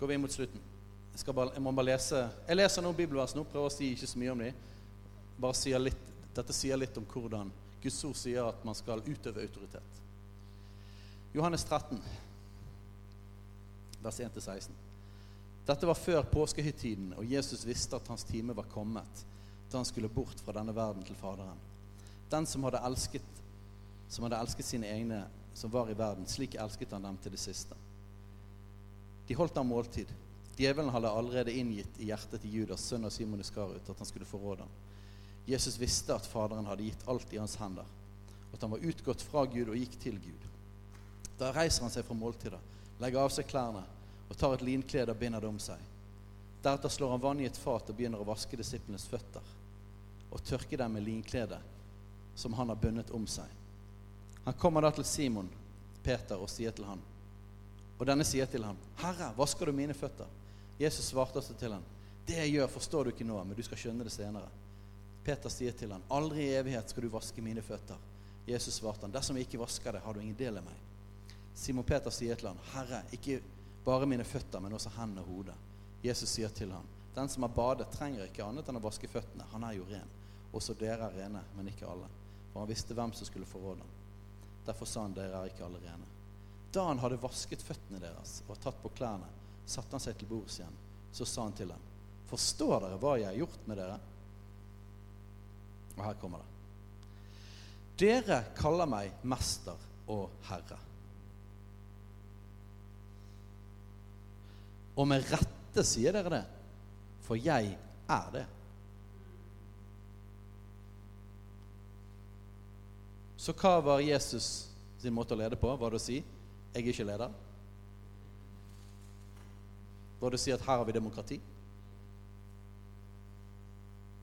Går vi inn mot slutten. Jeg, bare, jeg, må bare lese Jeg leser noen bibelvers nå. Prøver å si ikke så mye om dem. Bare sier litt, Dette sier litt om hvordan Guds ord sier at man skal utøve autoritet. Johannes 13, vers 1-16. Dette var før påskehøytiden, og Jesus visste at hans time var kommet da han skulle bort fra denne verden til Faderen. Den som hadde elsket, som hadde elsket sine egne som var i verden, slik elsket han dem til det siste. De holdt ham måltid. Djevelen hadde allerede inngitt i hjertet til Judas, sønn av Simon Iskarut, at han skulle forråde ham. Jesus visste at Faderen hadde gitt alt i hans hender, at han var utgått fra Gud og gikk til Gud. Da reiser han seg fra måltidet, legger av seg klærne og tar et linklede og binder det om seg. Deretter slår han vann i et fat og begynner å vaske disiplenes føtter og tørke dem med linkledet som han har bundet om seg. Han kommer da til Simon, Peter, og sier til ham Og denne sier til ham, 'Herre, vasker du mine føtter?' Jesus svarte også til ham, 'Det jeg gjør, forstår du ikke nå, men du skal skjønne det senere.' Peter sier til ham, 'Aldri i evighet skal du vaske mine føtter.' Jesus svarte han, 'Dersom jeg ikke vasker det, har du ingen del i meg.' Simon Peter sier til ham, 'Herre, ikke bare mine føtter, men også hendene og hodet.' Jesus sier til ham, 'Den som har badet, trenger ikke annet enn å vaske føttene. Han er jo ren. Også dere er rene, men ikke alle.' For han visste hvem som skulle forråde ham. Derfor sa han, 'Dere er ikke alle rene.' Da han hadde vasket føttene deres og tatt på klærne, satte han seg til bords igjen. Så sa han til dem, 'Forstår dere hva jeg har gjort med dere?' Og her kommer det. Dere kaller meg mester og herre. Og med rette sier dere det, for jeg er det. Så hva var Jesus sin måte å lede på? Var det å si 'jeg er ikke leder'? Var det å si at her har vi demokrati?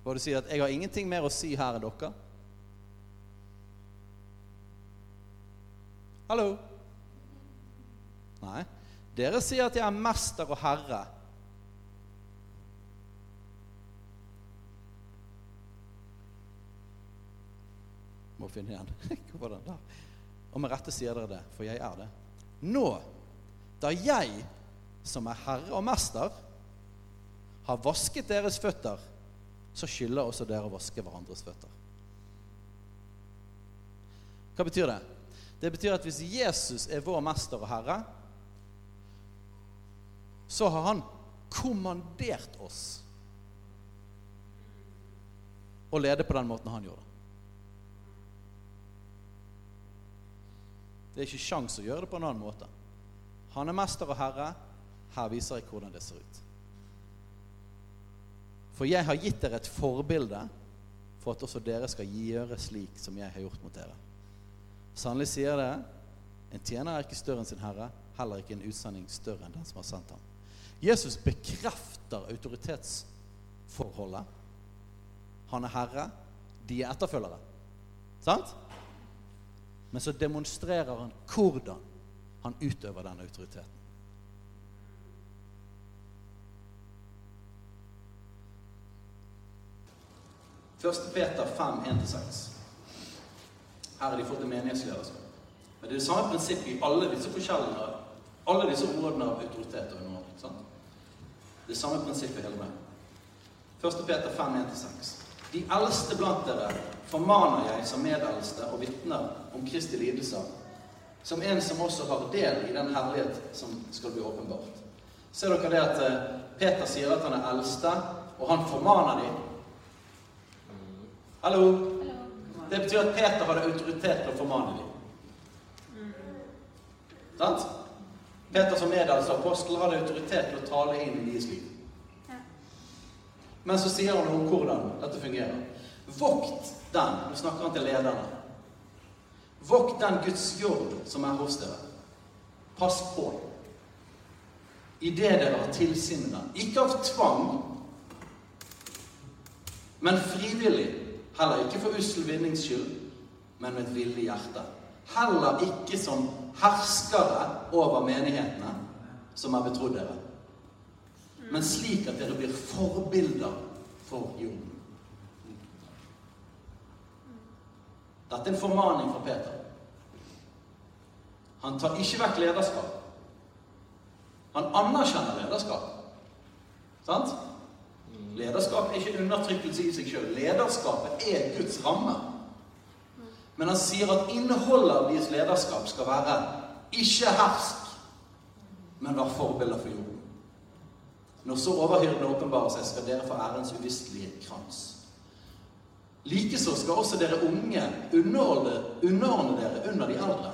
Var det å si at 'jeg har ingenting mer å si her enn dere'? Hallo? Nei. Dere sier at jeg er mester og herre. Må finne igjen. Hvor var den der? Og med rette sier dere det, for jeg er det. Nå, da jeg, som er herre og mester, har vasket deres føtter, så skylder også dere å vaske hverandres føtter. Hva betyr det? Det betyr at hvis Jesus er vår mester og herre, så har han kommandert oss å lede på den måten han gjorde. Det er ikke sjans å gjøre det på en annen måte. Han er mester og herre. Her viser jeg hvordan det ser ut. For jeg har gitt dere et forbilde for at også dere skal gjøre slik som jeg har gjort mot dere. Sannelig sier det, en tjener er ikke større enn sin herre, heller ikke en utsending større enn den som har sendt ham. Jesus bekrefter autoritetsforholdet. Han er herre, de er etterfølgere. Sant? Men så demonstrerer han hvordan han utøver den autoriteten. Først Peter 5, 1-6. Her har de fått en menighetsledelse. Men det er det samme prinsippet i alle disse forskjellene, alle disse områdene av autoritet. og underordning, sant? Det samme prinsippet hele veien. 1. Peter 5, 1-6. De eldste blant dere formaner jeg som medeldste og vitner om Kristi lidelser, som en som også har del i den herlighet som skal bli åpenbart. Ser dere det at eh, Peter sier at han er eldste, og han formaner dem? Hallo? Det betyr at Peter hadde autoritet til å formane dem. Sant? Peter som medeldste apostel hadde autoritet til å tale inn i deres liv. Men så sier han om hvordan dette fungerer. Vokt den Nå snakker han til lederne. Vokt den Guds jord som er hos dere. Pass på. I det dere har tilsyn med den. Ikke av tvang, men frivillig. Heller ikke for ussel vinnings skyld, men med et villig hjerte. Heller ikke som herskere over menighetene som er betrodd dere men slik at dere blir forbilder for jorden. Dette er en formaning fra Peter. Han tar ikke vekk lederskap. Han anerkjenner lederskap. Sant? Lederskap er ikke undertrykkelse i seg sjøl. Lederskapet er Guds ramme. Men han sier at innholdet av deres lederskap skal være ikke hersk, men være forbilder for jorden. Når så overhyrden åpenbarer seg, skal dere få ærens uvistelige krans. Likeså skal også dere unge underordne, underordne dere under de eldre.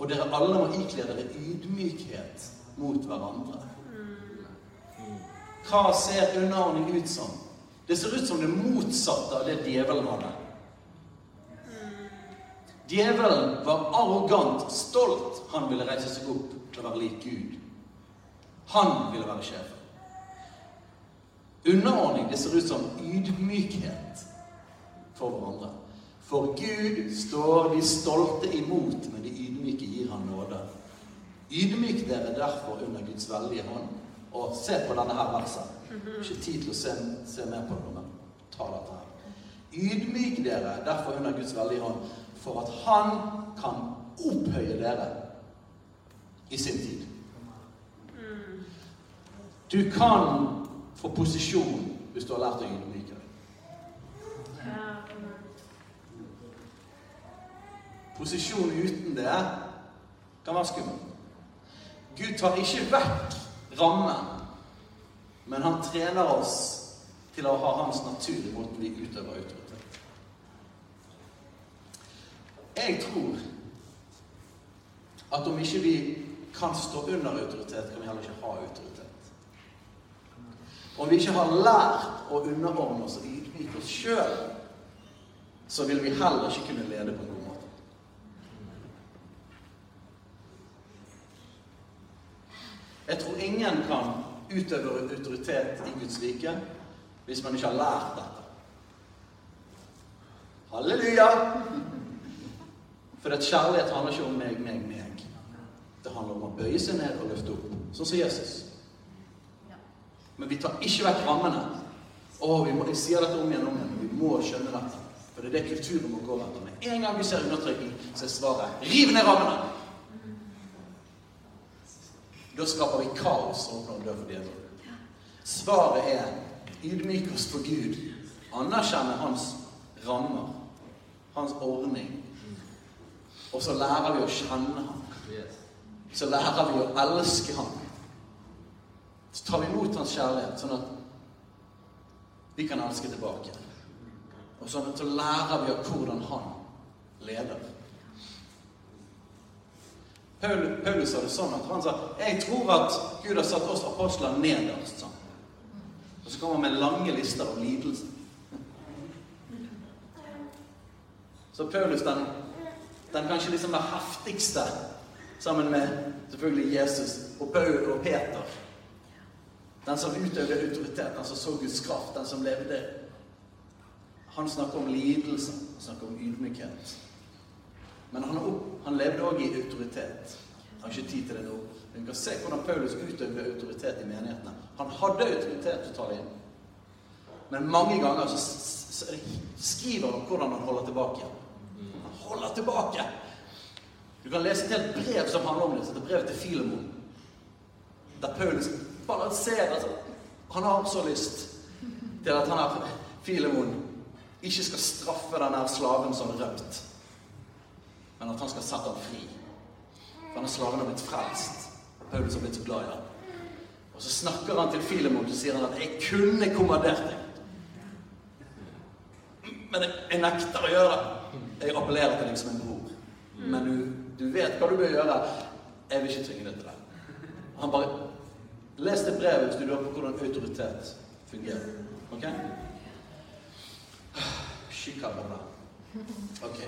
Og dere alle må ikle dere ydmykhet mot hverandre. Hva ser underordning ut som? Det ser ut som det motsatte av det djevelen hadde. Djevelen var arrogant, stolt. Han ville reise seg opp til å være lik Gud. Han ville være sjef. Underordning det ser ut som ydmykhet for hverandre. For Gud står de stolte imot, men de ydmyke gir han nåde. Ydmyk dere derfor under Guds veldige hånd. Og se på denne her verset. Ikke tid til å se, se mer på det, men ta dette her. Ydmyk dere derfor under Guds veldige hånd, for at Han kan opphøye dere i sin tid. Du kan få posisjon hvis du har lært å ydmyke deg. Posisjon uten det kan være skummel. Gud tar ikke vekk rammen, men han trener oss til å ha hans natur i måten vi utøver autoritet. Jeg tror at om ikke vi kan stå under autoritet, kan vi heller ikke ha autoritet. Om vi ikke har lært å underordne oss og ydmyke oss sjøl, så vil vi heller ikke kunne lede på en god måte. Jeg tror ingen kan utøve autoritet i Guds rike hvis man ikke har lært dette. Halleluja! For at kjærlighet handler ikke om meg, meg, meg. Det handler om å bøye seg ned og løfte opp, sånn som Jesus. Men vi tar ikke vekk rammene. Å, vi må, jeg sier dette om igjen og om igjen. Vi må skjønne dette. For det er det kulturen må gå etter. Med en gang vi ser undertrykking, så er svaret riv ned rammene! Da skaper vi kaos og åpner dør for djevelen. Svaret er ydmyk oss for Gud. Anerkjenne hans rammer, hans ordning. Og så lærer vi å kjenne ham. Så lærer vi å elske ham så tar vi imot hans kjærlighet, sånn at vi kan elske tilbake. Og sånn så lærer vi av hvordan han leder. Paulus, Paulus sa det sånn at han sa jeg tror at Gud har satt oss apostler nederst. sånn. Og så kommer han med lange lister av lidelser. Så Paulus, den, den kanskje liksom heftigste, sammen med selvfølgelig Jesus og Paul og Peter den som utøvde autoritet, den som så Guds kraft, den som levde Han snakker om lidelse, han snakker om ydmykhet. Men han, han levde òg i autoritet. Jeg har ikke tid til det nå. Men vi kan se hvordan Paulus utøvde autoritet i menighetene. Han hadde autoritet til å ta det inn. Men mange ganger så, skriver han hvordan han holder tilbake. Han holder tilbake. Du kan lese et helt brev som handler om det. Det er brevet til Filemon. Der Paulus balanserer ser han har så lyst til at han her Filemon ikke skal straffe denne slaven som rømt, men at han skal sette ham fri. For denne slaven har blitt frelst. Paulus har blitt så glad i ham. Og så snakker han til Filemon og sier han at 'jeg kunne kommandert deg'. Men jeg, jeg nekter å gjøre det. Jeg appellerer til deg som en bror. Men du, du vet hva du bør gjøre. Jeg vil ikke tvinge deg til det. Han bare Les det brevet hvis du lurer på hvordan autoritet fungerer. Ok? Shikabara. Ok.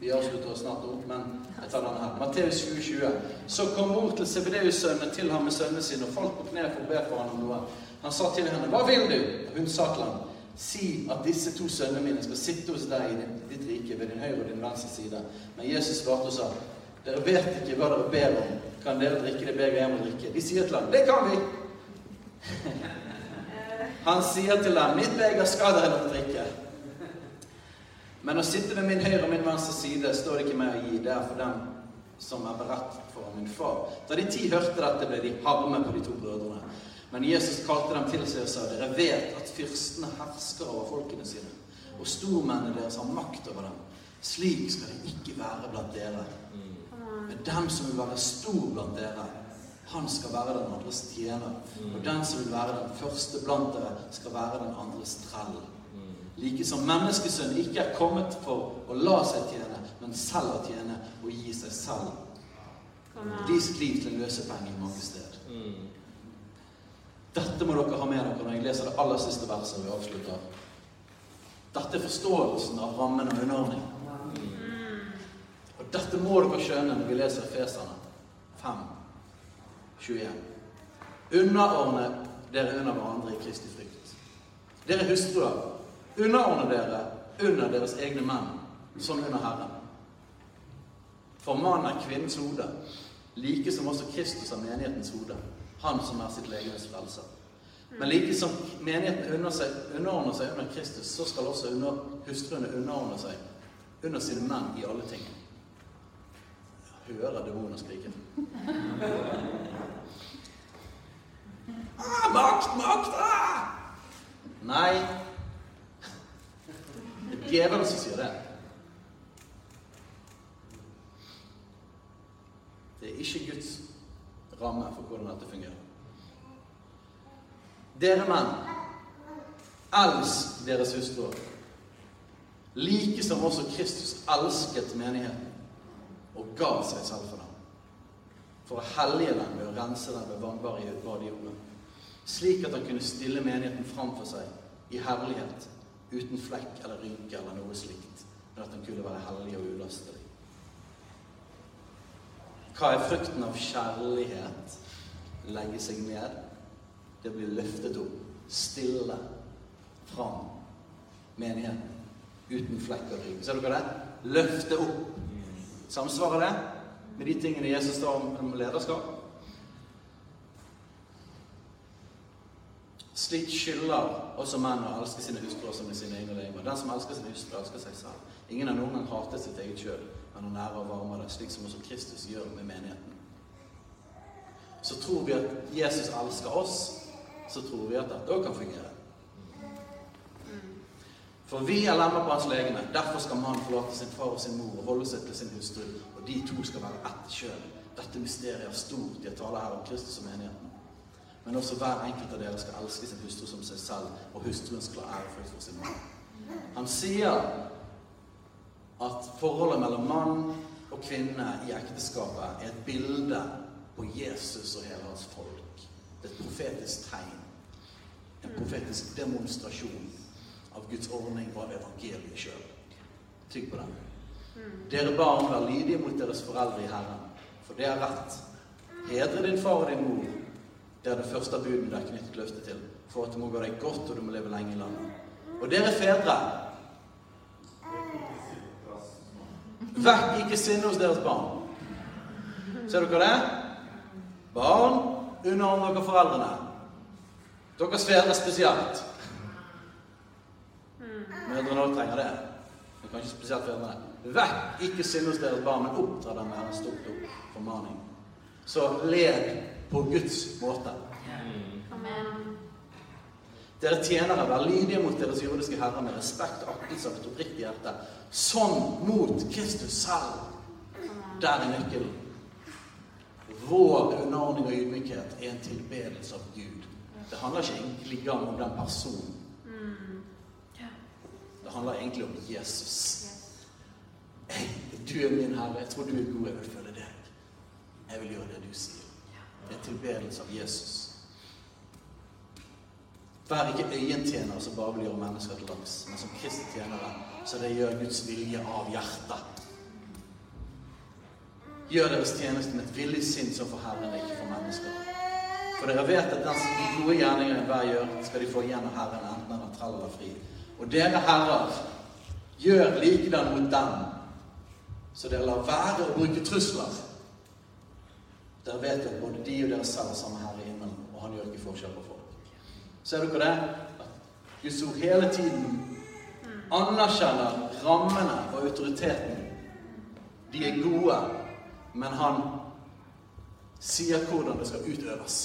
Vi avslutter snart opp, men jeg tar denne her. Matteus 2020. Så kom mor til Sebedeus-sønnene til ham med sønnene sine og falt på kne for å be for ham om noe. Han sa til henne, 'Hva vil du?' Hun sa til ham, 'Si at disse to sønnene mine skal sitte hos deg i ditt rike, ved din høyre og din venstre side.' Men Jesus svarte og sa, 'Dere vet ikke hva dere ber om. Kan dere drikke det begeret jeg må drikke?' De sier til ham, 'Det kan vi.' Han sier til dem, 'Mitt beger skal dere nok drikke.' Men å sitte ved min høyre og min venstre side står det ikke meg å gi. Det er for dem som er beredt for min far. Da de ti hørte dette, ble de harme på de to brødrene. Men Jesus kalte dem til seg og sa, dere vet at fyrstene hersker over folkene sine, og stormennene deres har makt over dem. Slik skal det ikke være blant dere. Men den som vil være stor blant dere, han skal være den andres tjener. Og den som vil være den første blant dere, skal være den andres trell. Like som menneskesønnen ikke er kommet for å la seg tjene, men selv å tjene og gi seg selv. De liv til en løsepenge mange steder. Dette må dere ha med dere når jeg leser det aller siste verset vi avslutter. Dette er forståelsen av rammen og underordning. Og dette må dere skjønne når vi leser Feserne 5, 21. Underordne dere under hverandre i Kristi frykt. Dere hustruer, underordne dere under deres egne menn, som under Herren. For mannen er kvinnens hode, like som også Kristus er menighetens hode. Han som er sitt legemes frelser. Men like som menigheten under seg, underordner seg under Kristus, så skal også under, hustruene underordne seg under sine menn i alle ting. Jeg hører demoner skrike. Ah, makt, makt! Ah! Nei. Det er djevelen som sier det. Det er ikke Guds ramme for hvordan dette fungerer. Dere menn, elsk deres hustruer, like som også Kristus elsket menigheten og ga seg selv for dem, for å hellige dem ved å rense dem ved vannbare bad i jorden, slik at han kunne stille menigheten framfor seg i herlighet, uten flekk eller rynke eller noe slikt, men at han kunne være hellig og ulastelig. Hva er frukten av kjærlighet? Legge seg ned. Det blir løftet opp. Stille fram menigheten. Uten flekk og rygg. Ser dere det? Løfte opp. Samsvarer det med de tingene Jesus står om om lederskap? Slik skylder også menn å elske sine hustruer som sine egne legemer. Den som elsker sin hustru, elsker seg selv. Ingen har noen gang hatet sitt eget kjød, men å nære og varme det, slik som også Kristus gjør med menigheten. Så tror vi at Jesus elsker oss, så tror vi at dette òg kan fungere. For vi er lemmer på hans legeme. Derfor skal mannen forlate sin far og sin mor og holde seg til sin hustru, og de to skal være ett kjønn. Dette mysteriet er stort. Jeg taler her om Kristus og menigheten. Men også hver enkelt av dere skal elske sin hustru som seg selv, og hustruen skal ha ærefølt for sin mann. Han sier at forholdet mellom mann og kvinne i ekteskapet er et bilde på Jesus og hele hans folk. Det er et profetisk tegn. En profetisk demonstrasjon av Guds ordning og av evangeliet sjøl. Tygg på den. Dere barn, vær lydige mot deres foreldre i Herren, for det er rett. Hedre din far og din mor. Det er det første buden det er knyttet løfte til, for at det må gå deg godt, og du må leve lenge i landet. Og dere fedre, vekk ikke sinne hos deres barn. Ser dere det? Barn, underordner dere foreldrene. Deres fedre spesielt. Mødrene òg trenger det. Men kanskje spesielt fedrene. Vekk ikke sinne hos deres barn, men oppdra dem med en stort opp formaning. Så led på Guds måte. Dere tjenere, vær lydige mot deres jordiske herrer med respekt aktelse og et oppriktig hjerte. Sånn mot Kristus selv. Der er nøkkelen. Vår underordning og ydmykhet er en tilbedelse av Gud. Det handler ikke egentlig om den personen. Det handler egentlig om Jesus. Du er min herre. Jeg tror du er god. Jeg vil følge deg. Jeg vil gjøre det du sier. Det er tilbedelse av Jesus. Vær ikke øyentjenere som bare vil gjøre mennesker til laks, men som Kristi tjenere, så det gjør Guds vilje av hjertet. Gjør deres tjeneste med et villig sinn som for Herren, ikke for mennesker. For dere vet at den, de gode gjerningene hver gjør, skal de få igjen av Herren, enten han er trell eller fri. Og dere herrer, gjør likedan mot dem, så dere lar være å bruke trusler. Dere vet at både de og dere selv er samme Herre i himmelen, og han gjør ikke forskjell på folk. Ser dere det? At Guds ord hele tiden anerkjenner rammene og autoriteten. De er gode, men han sier hvordan det skal utøves.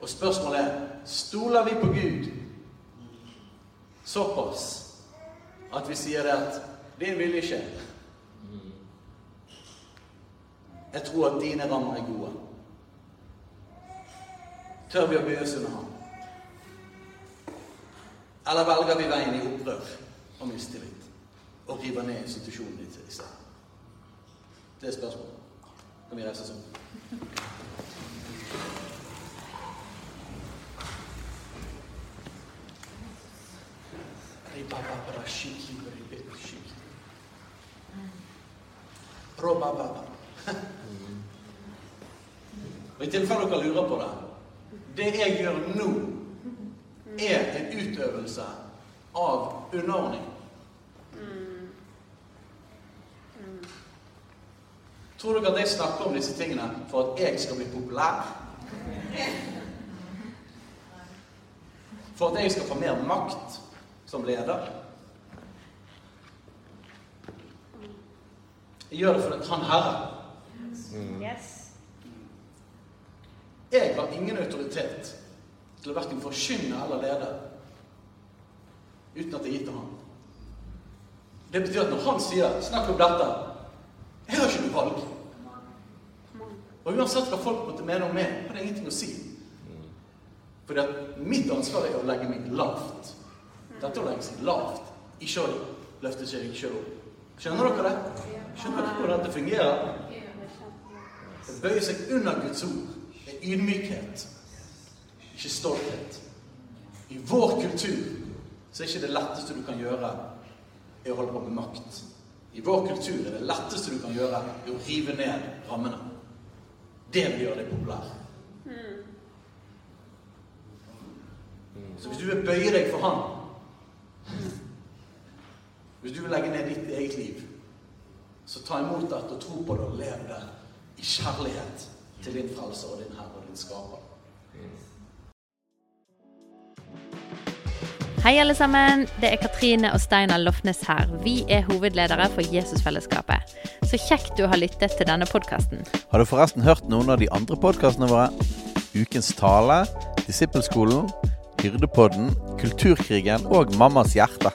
Og spørsmålet er stoler vi på Gud såpass at vi sier det at din vilje skjer? Jeg tror at dine rammer er gode. Tør vi å bøye oss under ham? Eller velger vi veien i opprør og mistillit og river ned institusjonen i stedet? Det er spørsmålet. Kan vi reise oss opp? Og I tilfelle dere lurer på det Det jeg gjør nå, er en utøvelse av underordning. Tror dere at jeg snakker om disse tingene for at jeg skal bli populær? For at jeg skal få mer makt som leder? Jeg gjør det fordi han Herre. Yes. Jeg har ingen autoritet til å verken forkynne eller lede uten at det er gitt av han. Det betyr at når han sier 'snakk om dette', jeg har ikke noe valg. Og uansett hva folk måtte mene om meg, har det ingenting å si. Fordi at mitt ansvar er å legge meg lavt. Dette å legge seg lavt, ikke å løfte seg sjøl opp. Skjønner dere det? Skjønner dere hvordan dette fungerer? Det bøyer seg under Guds ord. Ydmykhet, ikke stolthet. I vår kultur så er ikke det letteste du kan gjøre, er å holde på med makt. I vår kultur er det letteste du kan gjøre, er å rive ned rammene. Det vil gjøre deg populær. Så hvis du vil bøye deg for Han Hvis du vil legge ned ditt eget liv, så ta imot dette og tro på det og lev det i kjærlighet til din frelse og din Herre og din Skaper. Hei, alle sammen. Det er Katrine og Steinar Lofnes her. Vi er hovedledere for Jesusfellesskapet. Så kjekt du har lyttet til denne podkasten. Har du forresten hørt noen av de andre podkastene våre? Ukens tale, Disippelskolen, Hyrdepodden, Kulturkrigen og Mammas hjerte.